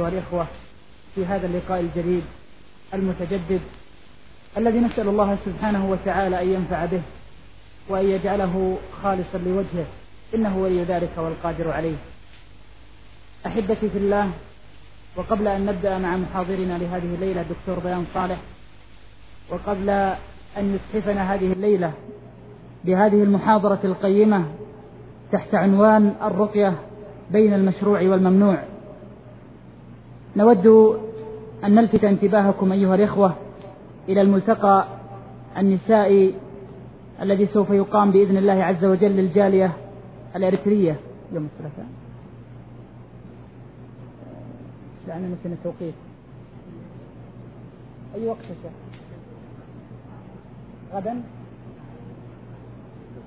أيه الأخوة في هذا اللقاء الجديد المتجدد الذي نسأل الله سبحانه وتعالى أن ينفع به وأن يجعله خالصا لوجهه إنه ولي ذلك والقادر عليه أحبتي في الله وقبل أن نبدأ مع محاضرنا لهذه الليلة دكتور بيان صالح وقبل أن يصحفنا هذه اليلة بهذه المحاضرة القيمة تحت عنوان الرقية بين المشروع والممنوع نود أن نلفت انتباهكم أيها الإخوة إلى الملتقى النسائي الذي سوف يقام بإذن الله عز وجل للجالية الإرترية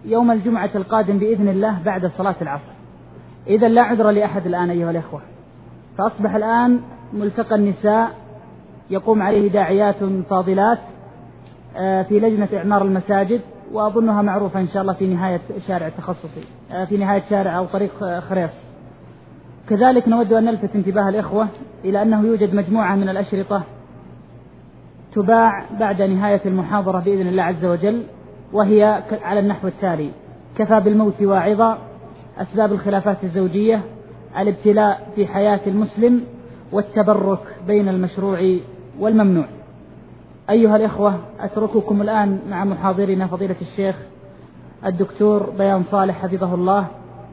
يوم الجمعة القادم بإذن الله بعد صلاة العصر إذن لا عذر لأحد الآن أيها الإخوة فأصبح الآن ملفق النساء يقوم عليه داعيات فاضلات في لجنة إعمار المساجد وأظنها معروفة إن شاء الله التخصصيفي نهاية شارع أو طريق خريص كذلك نود أن نلفت انتباه الإخوة إلى أنه يوجد مجموعة من الأشرطة تباع بعد نهاية المحاضرة بإذن الله عز وجل و هي على النحو التالي كفى بالموت وعظى أسباب الخلافات الزوجية الابتلاء في حياة المسلم والتبرك بين المشروع والممنوع أيها الإخوة أترككم الآن مع محاضرنا فضيلة الشيخ الدكتور بيان صالح حفظه الله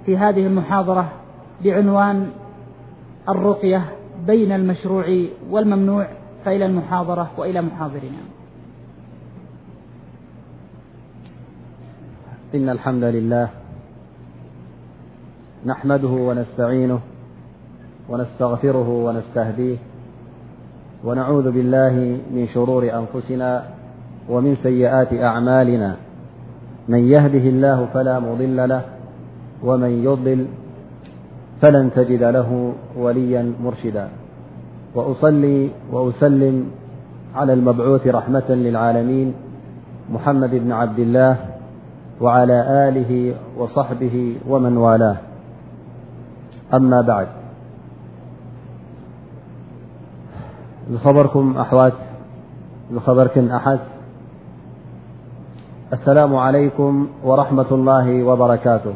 في هذه المحاضرة بعنوان الرقية بين المشروع والممنوع فإلى المحارة وإلى محاضرناإالحمد للهنحمده ونستعينه ونستغفره ونستهديه ونعوذ بالله من شرور أنفسنا ومن سيئات أعمالنا من يهده الله فلا مضل له ومن يضلل فلن تجد له وليا مرشدا وأسلم على المبعوث رحمة للعالمين محمد بن عبد الله وعلى آله وصحبه ومن والاه أما بعد ذخبركم أحوات خبركن أحس السلام عليكم ورحمة الله وبركاته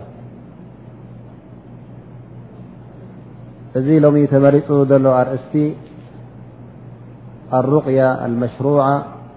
ذ لم تمر له أرأست الرقية المشروعة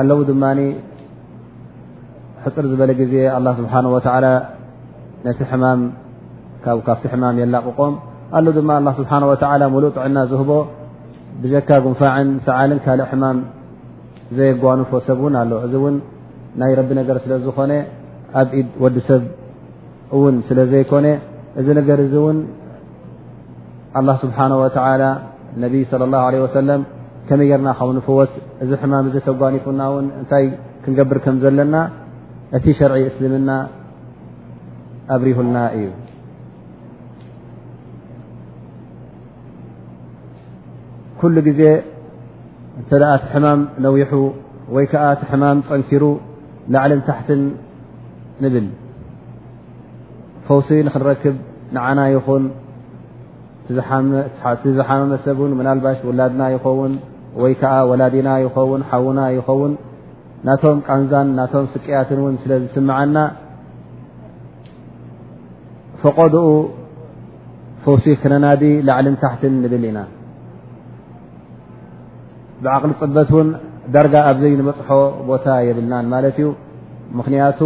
ኣለዉ ድማ ሕፅር ዝበለ ግዜ ኣላ ስብሓን ወተላ ነቲ ሕማም ካብቲ ሕማም የላቕቖም ኣሉ ድማ ኣ ስብሓን ወተላ ሙሉእ ጥዕና ዝህቦ ብጀካ ጉንፋዕን ሰዓልን ካልእ ሕማም ዘየጓንፎ ሰብ እውን ኣሎ እዚ እውን ናይ ረቢ ነገር ስለ ዝኾነ ኣብ ኢድ ወዲ ሰብ እውን ስለ ዘይኮነ እዚ ነገር እዚ እውን ኣላ ስብሓን ወተላ ነቢ ስለ ላ ለ ወሰለም ከመይ ጌርና ካብ ንፍወስ እዚ ሕማም እዚ ተጓኒፉና እውን እንታይ ክንገብር ከም ዘለና እቲ ሸርዒ እስልምና ኣብሪሁልና እዩ ኩሉ ግዜ እንተ ደኣ እቲ ሕማም ነዊሑ ወይ ከዓ እቲ ሕማም ፀንኪሩ ላዕልን ታሕትን ንብል ፈውሲ ንክንረክብ ንዓና ይኹን ዝሓመመ ሰብ ን ምናልባሽ ውላድና ይኸውን ወይ ከዓ ወላዲና ይኸውን ሓውና ይኸውን ናቶም ቃንዛን ናቶም ስቅያትን እውን ስለ ዝስምዐና ፈቐድኡ ፈውሲ ክነናዲ ላዕልን ታሕትን ንብል ኢና ብዓቕሊ ፅበት እውን ዳርጋ ኣብዘይ ንበፅሖ ቦታ የብልናን ማለት እዩ ምክንያቱ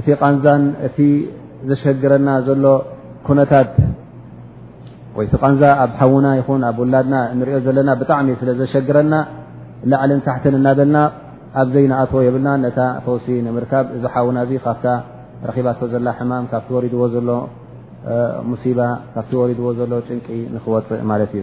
እቲ ቃንዛን እቲ ዘሸግረና ዘሎ ኩነታት ወይ እቲ ቃንዛ ኣብ ሓውና ይኹን ኣብ ውላድና እንሪኦ ዘለና ብጣዕሚ ስለ ዘሸግረና ላዕልን ታሕትን እናበልና ኣብዘይ ንኣትዎ የብልና ነታ ፈውሲ ንምርካብ እዚ ሓውና እዚ ካብታ ረኪባቶ ዘላ ሕማም ካብቲ ወሪድዎ ዘሎ ሙሲባ ካብቲ ወሪድዎ ዘሎ ጭንቂ ንክወፅእ ማለት እዩ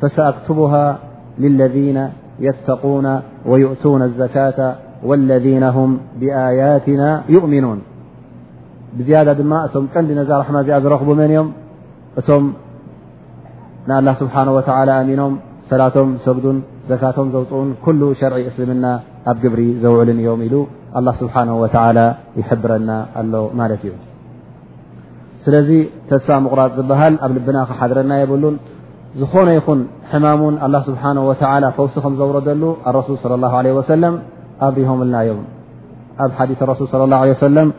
فسأكتبها للذين يتقون ويؤتون الزكاة والذين هم بآياتنا يؤمنون بزيدة ند ن رحم رب من م الله سبحانه وتعلى أمن سلتم د تم ون كل شرع اسلمن ب جبر وعلن يم ل الله سبحانه وتعالى يحبرن ل سلذ تسفى مقر بهل لبنحضرن يلن ن ين حمام الله سبحانه وتعالى فوس زوردل الرسول صلى الله عليه وسلم أبرهمليم حديث الرسول صلى الله عليه وسلم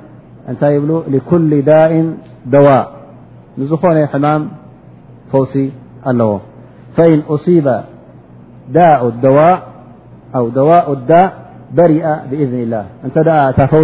ن لكل داء دواء ن م فو الو فإن أصيب دواء لداء برئ بإذن الله ت فو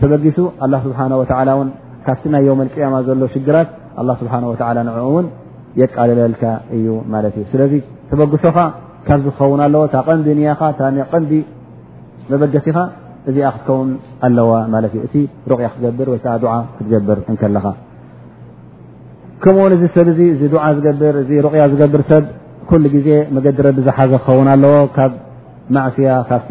ተበጊሱ ኣላ ስብሓን ወተላ እውን ካብቲ ናይ ዮም ቅያማ ዘሎ ሽግራት ኣላ ስብሓን ወተላ ንዕኡ እውን የቃልለልካ እዩ ማለት እዩ ስለዚ ተበግሶኻ ካብ ዝኸውን ኣለዎ እታ ቐንዲ ንያኻ እታ ቐንዲ መበገሲኻ እዚኣ ክትከውን ኣለዋ ማለት እዩ እቲ ሩቕያ ክትገብር ወይ ከዓ ዱዓ ክትገብር እንከለኻ ከምኡ ውን እዚ ሰብ እዚ እዚ ዱዓ ዝገብር እዚ ሩቕያ ዝገብር ሰብ ኩሉ ግዜ መገዲ ረቢ ዝሓዘ ክኸውን ኣለዎ ካብ ማዕስያ ካብቲ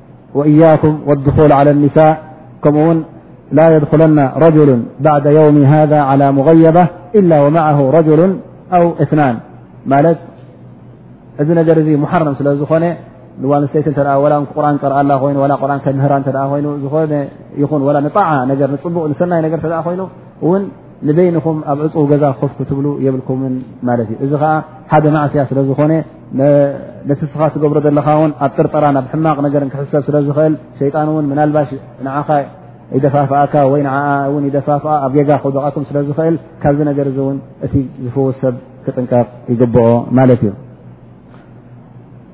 وإياكم والدخول على النساء كمن لا يدخلن رجل بعد يوم هذا على مغيبة إلا ومعه رجل أو اثنان ملت ذ نجر ي محرم لن سيت قرآن رأ آن ناع سنين ንበይንኹም ኣብ ዕፁው ገዛ ኮፍ ክትብሉ የብልኩምን ማለት እዩ እዚ ከዓ ሓደ ማእስያ ስለ ዝኾነ ነቲ ስኻ ትገብሮ ዘለኻ ውን ኣብ ጥርጠራ ናብ ሕማቕ ነገር ክሕሰብ ስለ ዝኽእል ሸይጣን እውን ምናልባሽ ንዓኻ ይደፋፍኣካ ወይ ንዓ ውን ይደፋፍኣ ኣብ ጌጋ ክውደቓኩም ስለ ዝኽእል ካብዚ ነገር እዚ እውን እቲ ዝፍውስ ሰብ ክጥንቀቕ ይግብኦ ማለት እዩ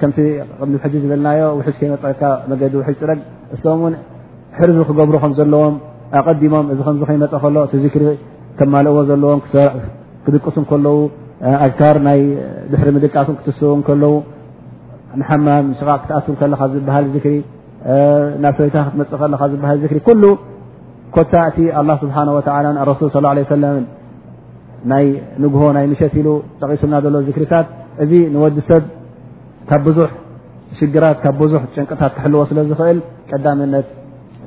ከምቲ ቅድሚ ሕጂ ዝበልናዮ ውሕጅ ከይመፀካ መገዲ ውሕጅ ፅረግ እሶም እውን ሕርዚ ክገብሩ ከም ዘለዎም ኣቀዲሞም እዚ ከምዚ ከይመፀ ከሎ እቲ ዝክሪ ከማልእዎ ዘለዎም ክድቅሱ ከለዉ ኣዝካር ናይ ድሕሪ ምድቃሱ ክትስቡ ከለዉ ንሓማም ሽቓቅ ክትኣት ከለካ ዝበሃል ዝክሪ ናብ ሰበይታ ክትመፅ ከለካ ዝበሃል ዝክሪ ኩሉ ኮታ እቲ ኣላ ስብሓን ወተላ ረሱል ስ ለ ሰለም ናይ ንግሆ ናይ ምሸት ኢሉ ጠቂሱልና ዘሎ ዝክሪታት እዚ ንወዲ ሰብ ካብ ብዙሕ ሽግራት ካብ ብዙሕ ጭንቅታት ክሕልዎ ስለ ዝኽእል ቀዳምነት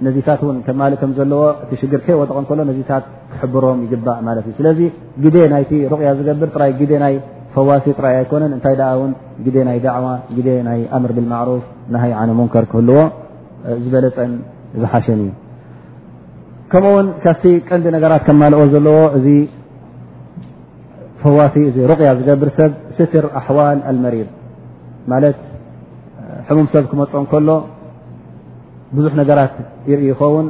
ነዚታት ን ከማል ከም ዘለዎ እቲ ሽግር ከይወደቐ ከሎ ነዚታት ክሕብሮም ይግባእ ማለት እዩ ስለዚ ግደ ናይቲ ሩቕያ ዝገብር ጥራይ ግደ ናይ ፈዋሲ ጥራይ ኣይኮነን እንታይ ደኣ ውን ግደ ናይ ዳዕዋ ግደ ናይ ኣምር ብልማዕሩፍ ንሃይ ዓነ ሙንከር ክህልዎ ዝበለፀን ዝሓሸን እዩ ከምኡ ውን ካብቲ ቀንዲ ነገራት ከማልኦ ዘለዎ እዚ ፈዋሲ እዚ ሩቕያ ዝገብር ሰብ ስትር ኣሕዋል ኣልመሪር ማለት ሕሙም ሰብ ክመፅ ከሎ ብዙሕ ነገራት ይርኢ ይኸውን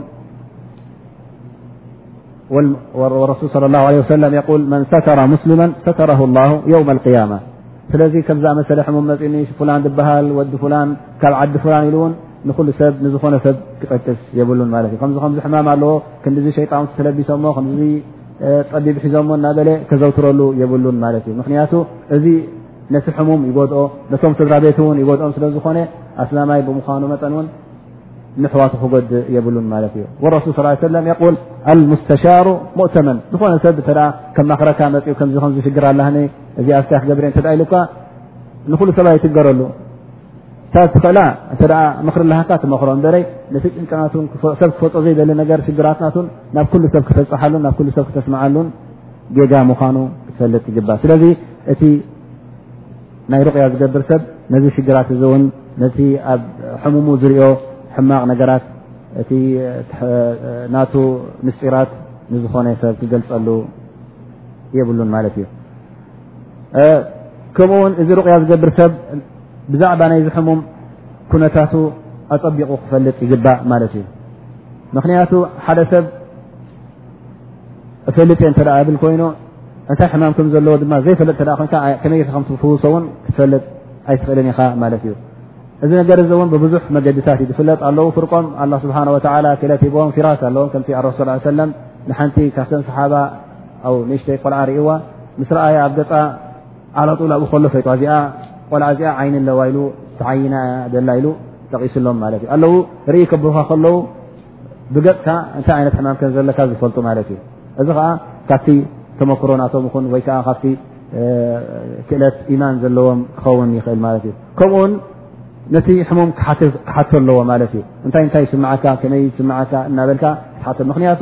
ረሱል صለ ላه ለ ሰለም የል መን ሰተራ ሙስሊማ ሰተረ ላ የውም ልቅያማ ስለዚ ከምዝኣመሰለ ሕሙም መፅኒ ፍላን ዝበሃል ወዲ ፍላን ካብ ዓዲ ፍላን ኢሉ እውን ንኩሉ ሰብ ንዝኾነ ሰብ ክጠቅስ የብሉን ማለት እዩ ከምዚ ከምዚ ሕማም ኣለዎ ክንዲዚ ሸይጣውንቲ ተለቢሶሞ ከምዚ ጠቢብ ሒዞሞ እናበለ ከዘውትረሉ የብሉን ማለት እዩ ምክንያቱ እዚ ነቲ ሕሙም ይጎድኦ ነቶም ስድራ ቤት እውን ይጎድኦም ስለ ዝኾነ ኣስላማይ ብምዃኑ መጠን እውን ንሕዋቱ ክጎድእ የብሉን ማለት እዩ ወረሱል ስ ሰለም የቁል ኣልሙስተሻሩ ሙእተመን ዝኾነ ሰብ እተ ከም ማክረካ መፅኡ ከምዚ ከምዝሽግር ኣላኒ እዚኣ ስካ ክገብርእ እተ ኢሉካ ንኩሉ ሰብ ኣይትገረሉ እታ ትኽእላ እተ ምክሪ ላሃካ ትመክሮ በረይ ነቲ ጭንቅናት ሰብ ክፈጦ ዘይደሊ ነገር ሽግራትናትን ናብ ኩሉ ሰብ ክተፅሓሉን ናብ ኩሉ ሰብ ክተስምዓሉን ጌጋ ምዃኑ ክትፈልጥ ይግባእ ስለዚ እቲ ናይ ሩቕያ ዝገብር ሰብ ነዚ ሽግራት እዚ እውን ነቲ ኣብ ሕሙሙ ዝሪኦ ሕማቕ ነገራት እቲ ናቱ ምስጢራት ንዝኾነ ሰብ ክገልፀሉ የብሉን ማለት እዩ ከምኡ ውን እዚ ሩቕያ ዝገብር ሰብ ብዛዕባ ናይ ዝሕሙም ኩነታቱ ኣፀቢቑ ክፈልጥ ይግባእ ማለት እዩ ምክንያቱ ሓደ ሰብ እፈልጥ እየ እተኣ ብል ኮይኑ እንታይ ሕማም ከም ዘለዎ ድማ ዘይፈለጥ ተ ኮን ከመይ ከምትፍውሶ እውን ክትፈልጥ ኣይትኽእልን ኢኻ ማለት እዩ እዚ ነገር እዚ እውን ብብዙሕ መገድታት እዩ ዝፍለጥ ኣለዉ ፍርቆም ኣላ ስብሓን ወተላ ክለት ሂቦም ፊራስ ኣለዎም ከምቲ ኣረሱ ሰለም ንሓንቲ ካብተን ሰሓባ ኣብ ንእሽተይ ቆልዓ ርእዋ ምስ ረኣያ ኣብ ገፃ ዓላጡ ብ ከሎ ፈይዋ እዚኣ ቆልዓ እዚኣ ዓይኒ ኣለዋ ኢሉ ተዓይና ዘላ ኢሉ ጠቂስሎም ማለት እዩ ኣለዉ ርኢ ከብሩካ ከለዉ ብገፅካ እንታይ ዓይነት ሕማም ከ ዘለካ ዝፈልጡ ማለት እዩ እዚ ከዓ ካብቲ ተመክሮ ናቶም ይኹን ወይ ከዓ ካብቲ ክእለት ኢማን ዘለዎም ክኸውን ይኽእል ማለት እዩ ከምኡውን ነቲ ሕሙም ክሓቶ ኣለዎ ማለት እዩ እንታይ እንታይ ይስምዓካ ከመይ ይስምዓካ እናበልካ ክትሓቶ ምክንያቱ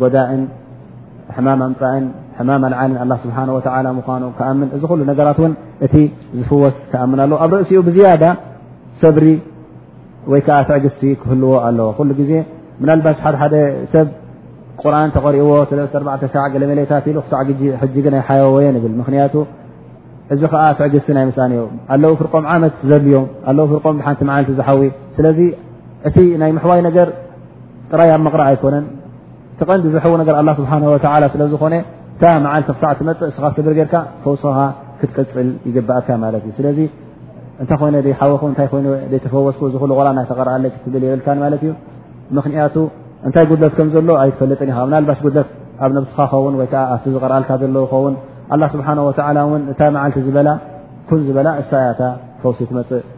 ጎዳእን ሕማም ኣምፃእን ሕማም ኣልዓልን ኣላ ስብሓን ወተላ ምኳኑ ክኣምን እዚ ኩሉ ነገራት እውን እቲ ዝፍወስ ክኣምን ኣለዎ ኣብ ርእሲኡ ብዝያዳ ሰብሪ ወይ ከዓ ትዕግስቲ ክህልዎ ኣለዎ ኩሉ ግዜ ምናልባሽ ሓደሓደ ሰብ ቁርን ተቐሪእዎ ሰለተኣርባዕተሻዕ ገለመሌታት ኢሉ ክሳዕ ግ ሕጂ ግን ኣይሓወወየ ንብል ምክንያቱ እዚ ከዓ ትዕግስቲ ናይ ምስኣን እዮ ኣለዉ ፍርቆም ዓመት ዘድልዮም ኣለዉ ፍርቆም ሓንቲ መዓልቲ ዝሓዊ ስለዚ እቲ ናይ ምሕዋይ ነገር ጥራይ ኣብ ምቕራእ ኣይኮነን ትቐንዲ ዝሕዊ ነገር ኣላ ስብሓን ወላ ስለ ዝኾነ እታ መዓልቲ ክሳዕ ትመፅእ እስኻ ስብር ጌርካ ፈውስኻ ክትቅፅል ይግባእካ ማለት እዩ ስለዚ እንታይ ኮይነ ሓወኹ እንታይ ኮይኑ ተፈወስኩ እዚ ሉ ቆራ ናይ ተቐርኣለ ክትብል የብልካ ማለት እዩ ምክንያቱ እንታይ ጉድለት ከም ዘሎ ኣይትፈልጥን ኢ ናልባሽ ጉድለት ኣብ ነብስኻ ኸውን ወይዓ ኣብቲ ዝቐርኣልካ ዘለ ኸውን ኣላ ስብሓን ወላ እውን እታ መዓልቲ ዝበላ ኩን ዝበላ እሳ ያታ ፈውሲ ትመፅእ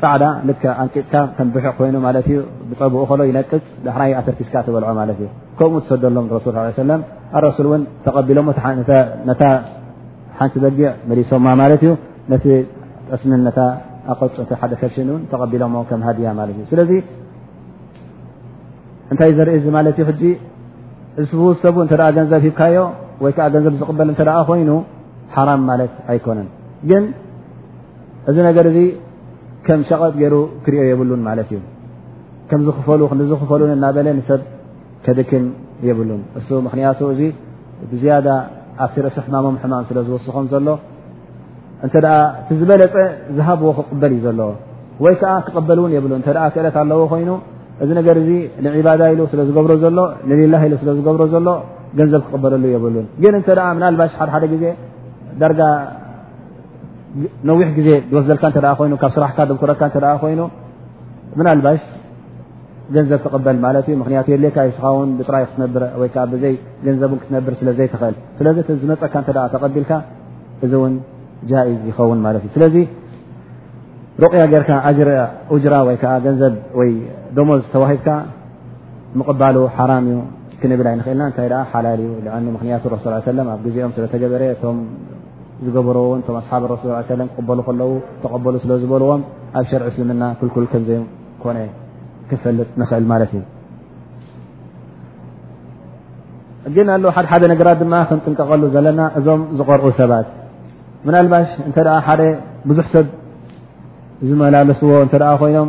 ፃዕዳ ልክ ኣንቂፅካ ከም ብሒ ኮይኑ ማለት እዩ ብፀብኡ ከሎ ይነቅፅ ዳሕራይ ኣተርቲስካ ትበልዖ ማለት እዩ ከምኡ ትሰደሎም ረሱል ስ ሰለም ኣረሱል እውን ተቐቢሎሞ ነታ ሓንቲ በጊዕ መሊሶማ ማለት እዩ ነቲ ጠስምን ነታ ኣቆፅ ቲ ሓደ ከብሽን እውን ተቐቢሎሞ ከም ሃድያ ማለት እዩ ስለዚ እንታይ ዘርኢ እዚ ማለት እዩ ሕጂ እዚ ፍውስ ሰቡ እንተ ገንዘብ ሂብካዮ ወይ ከዓ ገንዘብ ዝቕበል እንተ ኮይኑ ሓራም ማለት ኣይኮነን ግን እዚ ነገር እዚ ከም ሸቐጥ ገይሩ ክሪኦ የብሉን ማለት እዩ ከምዚ ክፈሉ ክንዚ ክፈሉ እናበለ ንሰብ ከድክም የብሉን እሱ ምክንያቱ እዚ ብዝያዳ ኣብቲ ርእሲ ሕማሞም ሕማም ስለ ዝወስኾም ዘሎ እንተ እቲ ዝበለፀ ዝሃብዎ ክቕበል እዩ ዘለዎ ወይ ከዓ ክቕበል እውን የብሉ እተ ክእለት ኣለዎ ኮይኑ እዚ ነገር እዚ ንዒባዳ ኢሉ ስለ ዝገብሮ ዘሎ ንሌላ ኢሉ ስለ ዝገብሮ ዘሎ ገንዘብ ክቕበለሉ የብሉን ግን እንተ ምናልባሽ ሓደሓደ ግዜ ዳርጋ ነዊሕ ግዜ ዝወስደልካ እተ ኮይኑ ካብ ስራሕካ ዘኩረካ እተ ኮይኑ ምናልባሽ ገንዘብ ትቕበል ማለት እዩ ምክንያቱ የድልካ ስኻ ውን ብጥራይ ክትነብር ወይከዓ ብዘይ ገንዘብ ን ክትነብር ስለ ዘይትኽእል ስለዚ እ ዝመፀካ እተ ተቐቢልካ እዚ እውን ጃኢዝ ይኸውን ማለት እዩ ስለዚ ሩቕያ ጌርካ ጅራ ወይከዓ ገንዘብ ወይ ደሞዝ ተዋሂብካ ምቕባሉ ሓራም እዩ ክንብል ኣይንኽእልና እንታይ ሓላል እዩ ምክንያቱ ረሱ ሰለም ኣብ ግዜኦም ስለተገበረ ዝገበርዎን እቶም ኣስሓብ ረሱ ሰለም ክቕበሉ ከለዉ ተቐበሉ ስለ ዝበልዎም ኣብ ሸርዒ እስልምና ክልኩል ከምዘይኮነ ክፈልጥ ንኽእል ማለት እዩ ግን ኣለ ሓደ ሓደ ነገራት ድማ ክንጥንቀቐሉ ዘለና እዞም ዝቐርኡ ሰባት ምናልባሽ እንተ ሓደ ብዙሕ ሰብ ዝመላለስዎ እንተ ኮይኖም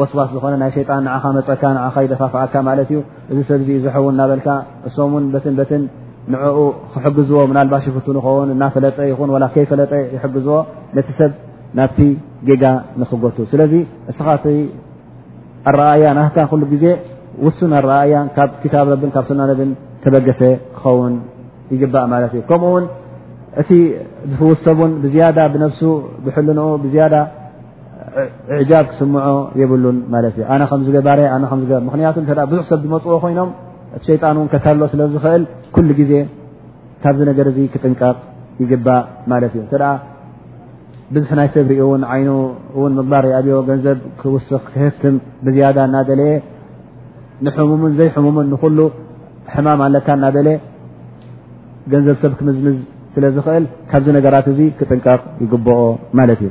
ወስዋስ ዝኾነ ናይ ሸጣን ንዓኻ መፀካ ንዓኻ ይደፋፍኣካ ማለት እዩ እዚ ሰብ ዚ ዝሐው እናበልካ እሶም ውን በትን በትን ንዕኡ ክሕግዝዎ ምናልባሽ ይፍት ንኸውን እናፈለጠ ይኹን ላ ከይፈለጠ ይሕግዝዎ ነቲ ሰብ ናብቲ ጌጋ ንክጎቱ ስለዚ እስኻ ኣረኣያ ናህካ ኩሉ ግዜ ውሱን ኣረኣያ ካብ ክታብ ረብን ካብ ስና ረብን ተበገሰ ክኸውን ይግባእ ማለት እዩ ከምኡ ውን እቲ ዝፍውሰቡን ብዝያዳ ብነፍሱ ብሕልንኡ ብዝያዳ እዕጃብ ክስምዖ የብሉን ማለት እዩ ኣነ ከምዚ ገባረ ኣነ ከ ምክንያቱ ተ ብዙሕ ሰብ ዝመፅዎ ኮይኖም እቲ ሸይጣን እውን ከታሎ ስለ ዝኽእል ኩሉ ግዜ ካብዚ ነገር እዚ ክጥንቀቕ ይግባእ ማለት እዩ ተ ብዝሒ ናይ ሰብ ሪኡ እውን ዓይኑ እውን ምግባር ይኣብዮ ገንዘብ ክውስኽ ክህፍትም ብዝያዳ እናደለየ ንሕሙምን ዘይሕሙምን ንኩሉ ሕማም ኣለካ እናበለ ገንዘብ ሰብ ክምዝምዝ ስለ ዝኽእል ካብዚ ነገራት እዚ ክጥንቀቕ ይግብኦ ማለት እዩ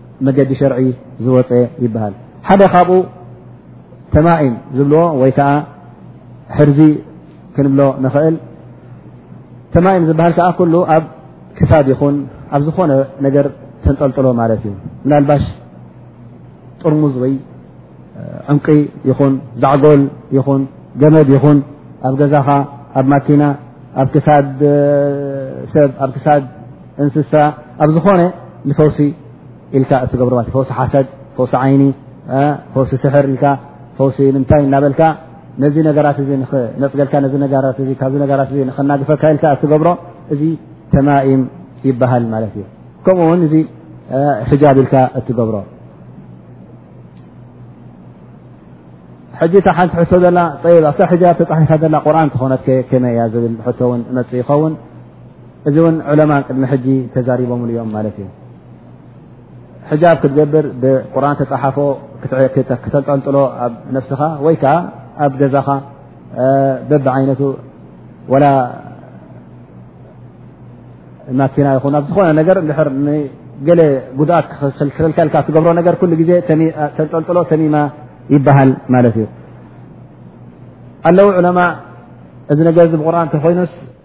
መገዲ ሸርዒ ዝወፀ ይበሃል ሓደ ካብኡ ተማኢም ዝብልዎ ወይ ከዓ ሕርዚ ክንብሎ ንኽእል ተማኢም ዝበሃል ከዓ ኩሉ ኣብ ክሳድ ይኹን ኣብ ዝኾነ ነገር ተንጠልጥሎ ማለት እዩ ምናልባሽ ጥርሙዝ ወይ ዕንቂ ይኹን ዛዕጎል ይኹን ገመድ ይኹን ኣብ ገዛኻ ኣብ ማኪና ኣብ ክሳድ ሰብ ኣብ ክሳድ እንስሳ ኣብ ዝኾነ ንፈውሲ ኢልካ እትገብርባ ፈውሲ ሓሰድ ፈውሲ ዓይኒ ፈውሲ ስሕር ኢልካ ፈውሲ ምንታይ እናበልካ ነዚ ነገራት እዚ ነፅገልካ ነዚ ነገራት እ ካብዚ ነገራት እ ንክናግፈካ ኢልካ እትገብሮ እዚ ተማይም ይበሃል ማለት እዩ ከምኡ ውን እዚ ሕጃብ ኢልካ እትገብሮ ሕጂ እታ ሓንቲ ሕቶ ዘላ ፀ ብ ጃብ ተፃሒፋ ዘላ ቁርን ትኾነት ከመይ እያ ዝብል ሕቶ ውን መፅ ይኸውን እዚ እውን ዑለማን ቅድሚ ሕጂ ተዛሪቦምሉ እዮም ማለት እዩ ሕጃብ ክትገብር ብቁርን ተፃሓፎ ክተንጠንጥሎ ኣብ ነፍስኻ ወይ ከዓ ኣብ ገዛኻ በቢ ዓይነቱ ወላ ማኪና ይኹን ኣብ ዝኾነ ነገር ድር ገለ ጉድኣት ክልከልካ ትገብሮ ነገር ኩሉ ግዜ ተንጠንጥሎ ተሚማ ይበሃል ማለት እዩ ኣለው ዑለማ እዚ ነገር እዚ ብቁርን እንተኮይኑስ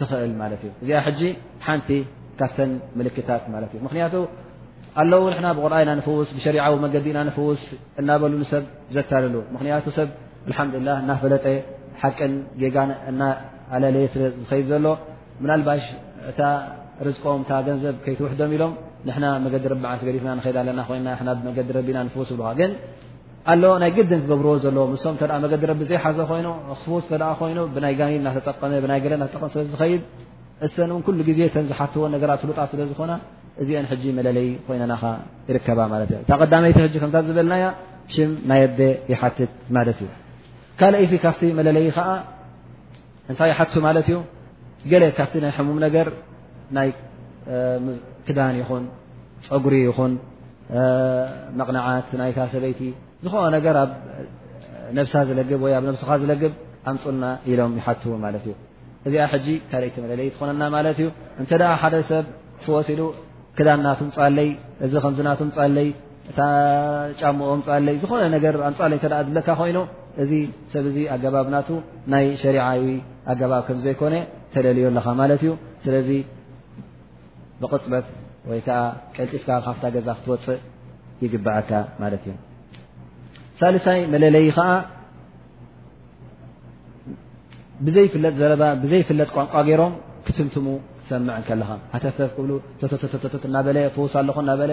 ትኽእል ማለት እዩ እዚኣ ሕጂ ሓንቲ ካብተን ምልክታት ማለት እዩ ምክንያቱ ኣለዉ ንሕና ብቁር ኢና ንፍውስ ብሸሪዓዊ መገዲ ኢና ንፍውስ እናበሉ ንሰብ ዘታልሉ ምክንያቱ ሰብ ኣልሓምዱላ እናፈለጠ ሓቅን ጌጋ እናኣለለየ ስለ ዝኸይድ ዘሎ ምናልባሽ እታ ርዝቆም እታ ገንዘብ ከይትውሕዶም ኢሎም ንሕና መገዲ ርብዓ ስገዲፍና ንኸይድ ኣለና ኮይና ና ብመገዲ ረቢና ንፍውስ ብልካ ግን ኣሎ ናይ ግድን ክገብርዎ ዘለዎ ምሶም ተ መገዲ ረቢ ዘይሓዘ ኮይኑ ክፉት ተ ኮይኑ ብናይ ጋኒን ናተጠቀመ ብናይ ገለ ናተጠቀመ ስለ ዝኸይድ እሰን እውን ኩሉ ግዜ ተን ዝሓትዎን ነገራት ፍሉጣት ስለ ዝኾና እዚአን ሕጂ መለለይ ኮይነናኻ ይርከባ ማለት እዮ እታ ቀዳመይቲ ሕጂ ከምታ ዝበልናያ ሽም ናይ ኣደ ይሓትት ማለት እዩ ካልኣይቲ ካብቲ መለለይ ከዓ እንታይ ይሓቱ ማለት እዩ ገለ ካብቲ ናይ ሕሙም ነገር ናይ ክዳን ይኹን ፀጉሪ ይኹን መቕናዓት ናይታ ሰበይቲ ዝኾነ ነገር ኣብ ነብሳ ዝለግብ ወይ ኣብ ነብስኻ ዝለግብ ኣምፁና ኢሎም ይሓት ማለት እዩ እዚኣ ሕጂ ካልይቲ መለለይ ትኾነና ማለት እዩ እንተ ሓደ ሰብ ክወሲሉ ክዳን ናትምፃለይ እዚ ከምዚ ናትምፃለይ እታ ጫምኦ ኣምፃለይ ዝኾነ ነገር ኣምፃለይ እተ ዝብለካ ኮይኑ እዚ ሰብ እዚ ኣገባብናቱ ናይ ሸሪዓዊ ኣገባብ ከም ዘይኮነ ተለልዮ ኣለኻ ማለት እዩ ስለዚ ብቕፅበት ወይ ከዓ ቀልጢፍካ ካብታ ገዛ ክትወፅእ ይግበዐካ ማለት እዩ ሳልሳይ መለለዪ ከዓ ብዘይፍለጥ ዘረባ ብዘይፍለጥ ቋንቋ ገይሮም ክትምትሙ ክትሰምዕ ከለኻ ሃተፍተፍ ክብሉ ተተተተተተት እናበለ ፍውስ ኣለኹ እናበለ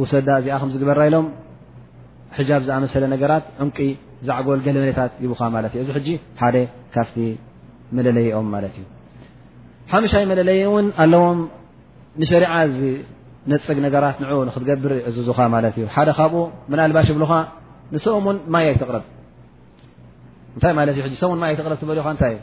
ውሰዳ እዚኣ ከምዚ ግበራ ኢሎም ሕጃብ ዝኣመሰለ ነገራት ዕንቂ ዛዕጎል ገለመሌታት ይብኻ ማለት እዩ እዚ ሕጂ ሓደ ካብቲ መለለይኦም ማለት እዩ ሓሙሻይ መለለይ እውን ኣለዎም ንሸሪዓ ዝነፅግ ነገራት ንዑ ንክትገብር እዝዙኻ ማለት እዩ ሓደ ካብኡ ምናልባሽ ይብልኻ ንሰም ውን ማይ ኣይትቕረብ እንታይ ማለት እዩ ሰም ን ማይ ኣይትቕረብ ትበልኻ እንታይ እዩ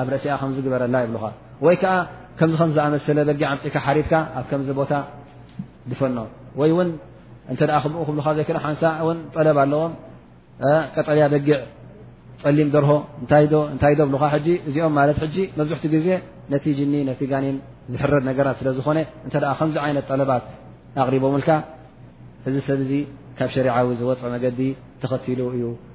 ኣብ ርእሲኣ ከምዚ ግበረላ ይብሉኻ ወይ ከዓ ከምዚ ከም ዝኣመሰለ በጊዕ ኣምፅካ ሓሪድካ ኣብ ከምዚ ቦታ ድፈኖ ወይ እውን እንተ ክምኡ ክብልካ ዘይክ ሓንሳ እውን ጠለብ ኣለዎም ቀጠልያ በጊዕ ፀሊም ደርሆ እታይ እንታይ ዶብልካ ሕጂ እዚኦም ማለት ሕጂ መብዝሕቲ ግዜ ነቲ ጅኒ ነቲ ጋኒን ዝሕረድ ነገራት ስለ ዝኾነ እንተ ከምዚ ዓይነት ጠለባት ኣቕሪቦምልካ እዚ ሰብ እዚ ካብ ሸሪዓዊ ዝወፀ መገዲ ተኸቲሉ እዩ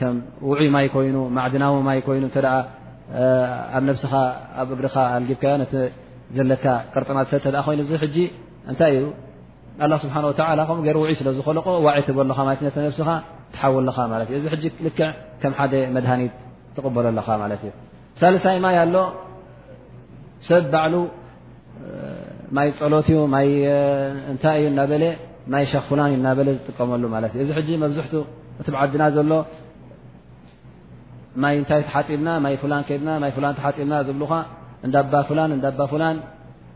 ከም ውዑይ ማይ ኮይኑ ማዕድናዊ ማይ ኮይኑ እተ ኣብ ነብስኻ ኣብ እግርኻ ኣልጊብካዮ ነቲ ዘለካ ቅርጥማት ሰተ ኮይኑ እዚ ሕጂ እንታይ እዩ ኣላ ስብሓን ወተላ ከምኡ ገይሩ ውዑይ ስለ ዝኸለቆ ዋዒ ትበሎኻ ማለት ዩ ነብስኻ ትሓውለኻ ማለት እዩ እዚ ሕጂ ልክዕ ከም ሓደ መድሃኒት ትቕበሎ ኣለኻ ማለት እዩ ሳልሳይ ማይ ኣሎ ሰብ ባዕሉ ማይ ፀሎት እዩ ማይ እንታይ እዩ እናበለ ማይ ሸክፍላን እዩ እናበለ ዝጥቀመሉ ማለት እዩ እዚ ሕጂ መብዝሕቱ እቲ ብዓድና ዘሎ ማይ እንታይ ተሓፂብና ማይ ፍላን ከድና ማይ ፍላን ተሓፂብና ዝብልኻ እንዳባ ፍላን እንዳባ ፍላን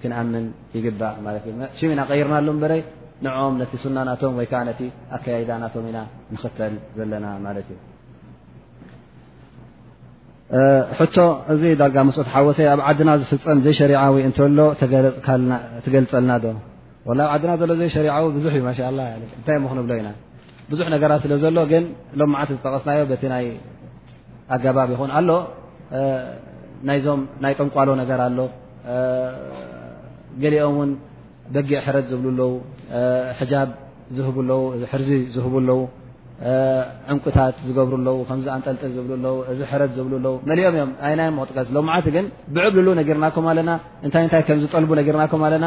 ክንኣምን ይግባእ ማለት እዩ ሽም ኢና ቀይርናሉ በረይ ንኦም ነቲ ሱና ናቶም ወይ ከዓ ነቲ ኣከያይዳ ናቶም ኢና ንኽተል ዘለና ማለት እዩ ሕቶ እዚ ዳርጋ ምስ ተሓወሰ ኣብ ዓድና ዝፍፀም ዘይሸሪዓዊ እንተሎ ትገልፀልና ዶ ኣብ ዓድና ዘሎ ዘይሸሪዓዊ ብዙሕ እዩ ማሻ ላ እንታይ ሞ ክንብሎ ኢና ብዙሕ ነገራት ስለ ዘሎ ግን ሎም መዓልቲ ዝጠቐስናዮ በቲ ናይ ኣገባብ ይኹን ኣሎ ናይዞም ናይ ጠንቋሎ ነገር ኣሎ ገሊኦም ውን በጊዕ ሕረድ ዝብሉ ኣለው ሕጃብ ዝህቡ ኣለው እዚ ሕርዚ ዝህቡ ኣለው ዕንቁታት ዝገብሩ ኣለው ከምዚ ኣንጠልጥል ዝብሉ ኣለው እዚ ሕረድ ዝብሉ ኣለው መሊኦም እዮም ኣይናዮም ክጥቀስ ሎም መዓልቲ ግን ብዕብልሉ ነጊርናኩም ኣለና እንታይ እንታይ ከም ዝጠልቡ ነጊርናኩም ኣለና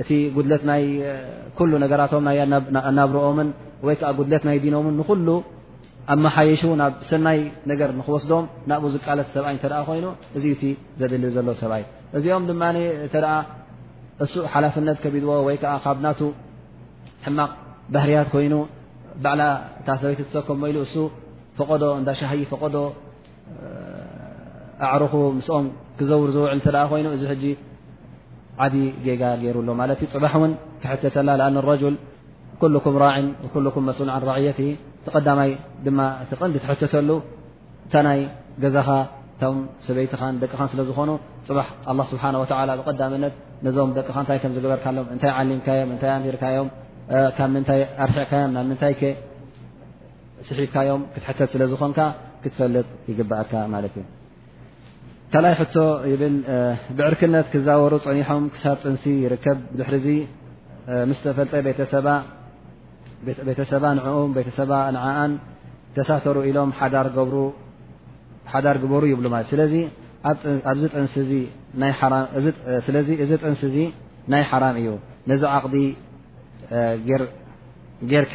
እቲ ጉድለት ናይ ኩሉ ነገራቶም ናይ ኣናብርኦምን ወይ ከዓ ጉድለት ናይ ዲኖምን ንኩሉ ኣመሓይሹ ናብ ሰናይ ነገር ንክወስዶም ናብኡ ዝቃለስ ሰብኣይ እተ ኮይኑ እዚ እቲ ዘድሊ ዘሎ ሰብኣይ እዚኦም ድማ እተ እሱ ሓላፍነት ከቢድዎ ወይ ከዓ ካብ ናቱ ሕማቕ ባህርያት ኮይኑ ባዕላ እታ ሰበይቲ ትሰከሞ ኢሉ እሱ ፈቐዶ እንዳሻሃይ ፈቐዶ ኣዕሩኹ ምስኦም ክዘውር ዝውዕል እንተ ኮይኑ እዚ ሕጂ ዓብ ጌጋ ገይሩ ኣሎ ማለት እዩ ፅባሕ እውን ክሕተተላ ኣ ረል ኩልኩም ራዕን ኩልኩም መስል ን ራዕየት ተቀዳማይ ድማ እቲ ቀንዲ ትሕተተሉ እታ ናይ ገዛኻ ቶም ሰበይትኻን ደቅኻን ስለ ዝኾኑ ፅባሕ ኣላ ስብሓን ወላ ብቀዳምነት ነዞም ደቅኻ እንታይ ከም ዝገበርካሎም እንታይ ዓሊምካዮም እንታይ ኣሚርካዮም ካብ ምንታይ ኣርሒዕካዮም ናብ ምንታይ ከ ስሒብካዮም ክትሕተት ስለ ዝኾንካ ክትፈልጥ ይግብኣካ ማለት እዩ ካልኣይ ሕቶ ይብል ብዕርክነት ክዛወሩ ፀኒሖም ክሳብ ፅንሲ ይርከብ ድሕሪዚ ምስ ተፈልጠ ቤተሰባ ንኡ ቤተሰባ ንዓኣን ተሳተሩ ኢሎም ሓዳር ግበሩ ይብሉ ማለት ስለዚ ኣብዚ ጥንሲ ስለዚ እዚ ጥንሲ እዚ ናይ ሓራም እዩ ነዚ ዓቕዲ ጌርካ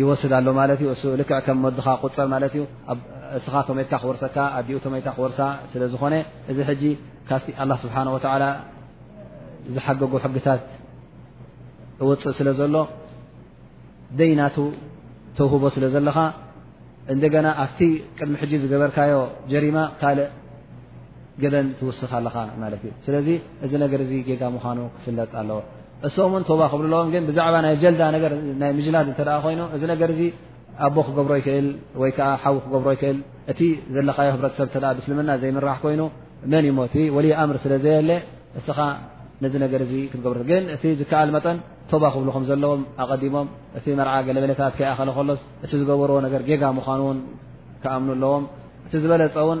ይወስድ ኣሎ ማለት እዩ እሱ ልክዕ ከም ወድኻ ቁፅር ማለት እዩ እስኻ ተመትካ ክወርሰካ ኣዲኡ ተመታ ክወርሳ ስለ ዝኾነ እዚ ሕጂ ካብቲ ኣላ ስብሓን ወተላ ዝሓገጉ ሕግታት እወፅእ ስለ ዘሎ ደይናቱ ተውህቦ ስለ ዘለኻ እንደገና ኣብቲ ቅድሚ ሕጂ ዝገበርካዮ ጀሪማ ካልእ ገደል ትውስኽ ኣለኻ ማለት እዩ ስለዚ እዚ ነገር እዚ ጌጋ ምዃኑ ክፍለጥ ኣለዎ እሶም ን ቶባ ክብሉ ኣለዎም ግን ብዛዕባ ናይ ጀልዳ ነገር ናይ ምጅላድ እተ ኮይኑ እዚ ነገር እዚ ኣቦ ክገብሮ ይክእል ወይ ከዓ ሓዊ ክገብሮ ይክእል እቲ ዘለካዮ ህብረተሰብ ተ ብስልምና ዘይምራሕ ኮይኑ መን እዩሞ እቲ ወል ኣምር ስለ ዘየለ እስኻ ነዚ ነገር እዚ ክትገብር ግን እቲ ዝከኣል መጠን ቶባ ክብሉ ከም ዘለዎም ኣቀዲሞም እቲ መርዓ ገለበለታት ከይኣኸለ ከሎስ እቲ ዝገበርዎ ነገር ጌጋ ምኳኑ ውን ክኣምኑ ኣለዎም እቲ ዝበለፀ ውን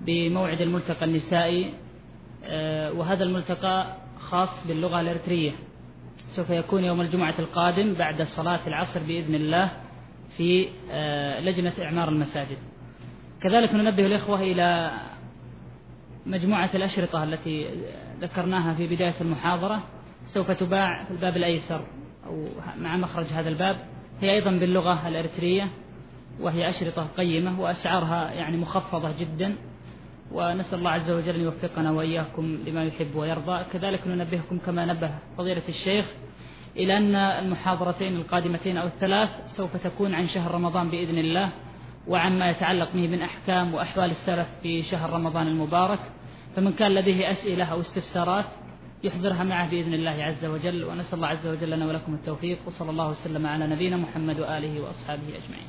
بموعد الملتقى النسائي وهذا الملتقى خاص باللغة الإرترية سوف يكون يوم الجمعة القادم بعد صلاة العصر بإذن الله في لجنة إعمار المساجد كذلك ننبه الإخوة إلى مجموعة الأشرطة التي ذكرناها في بداية المحاضرة سوف تباع في الباب الأيسر مع مخرج هذا الباب هي أيضا باللغة الإرترية وهي أشرطة قيمة وأسعارها مخفظة جدا ونسأل الله عز وجل أن يوفقنا وإياكم لما يحب ويرضى كذلك ننبهكم كما نبه فضيلة الشيخ إلى أن المحاضرتين القادمتين أو الثلاث سوف تكون عن شهر رمضان بإذن الله وعن ما يتعلق به من أحكام وأحوال السلف في شهر رمضان المبارك فمن كان لديه أسئلة أو استفسارات يحضرها معه بإذن الله عز و جل ونسأل الله عز وجل لنا ولكم التوفيق وصلى الله وسلم على نبينا محمد وآله و أصحابه أجمعين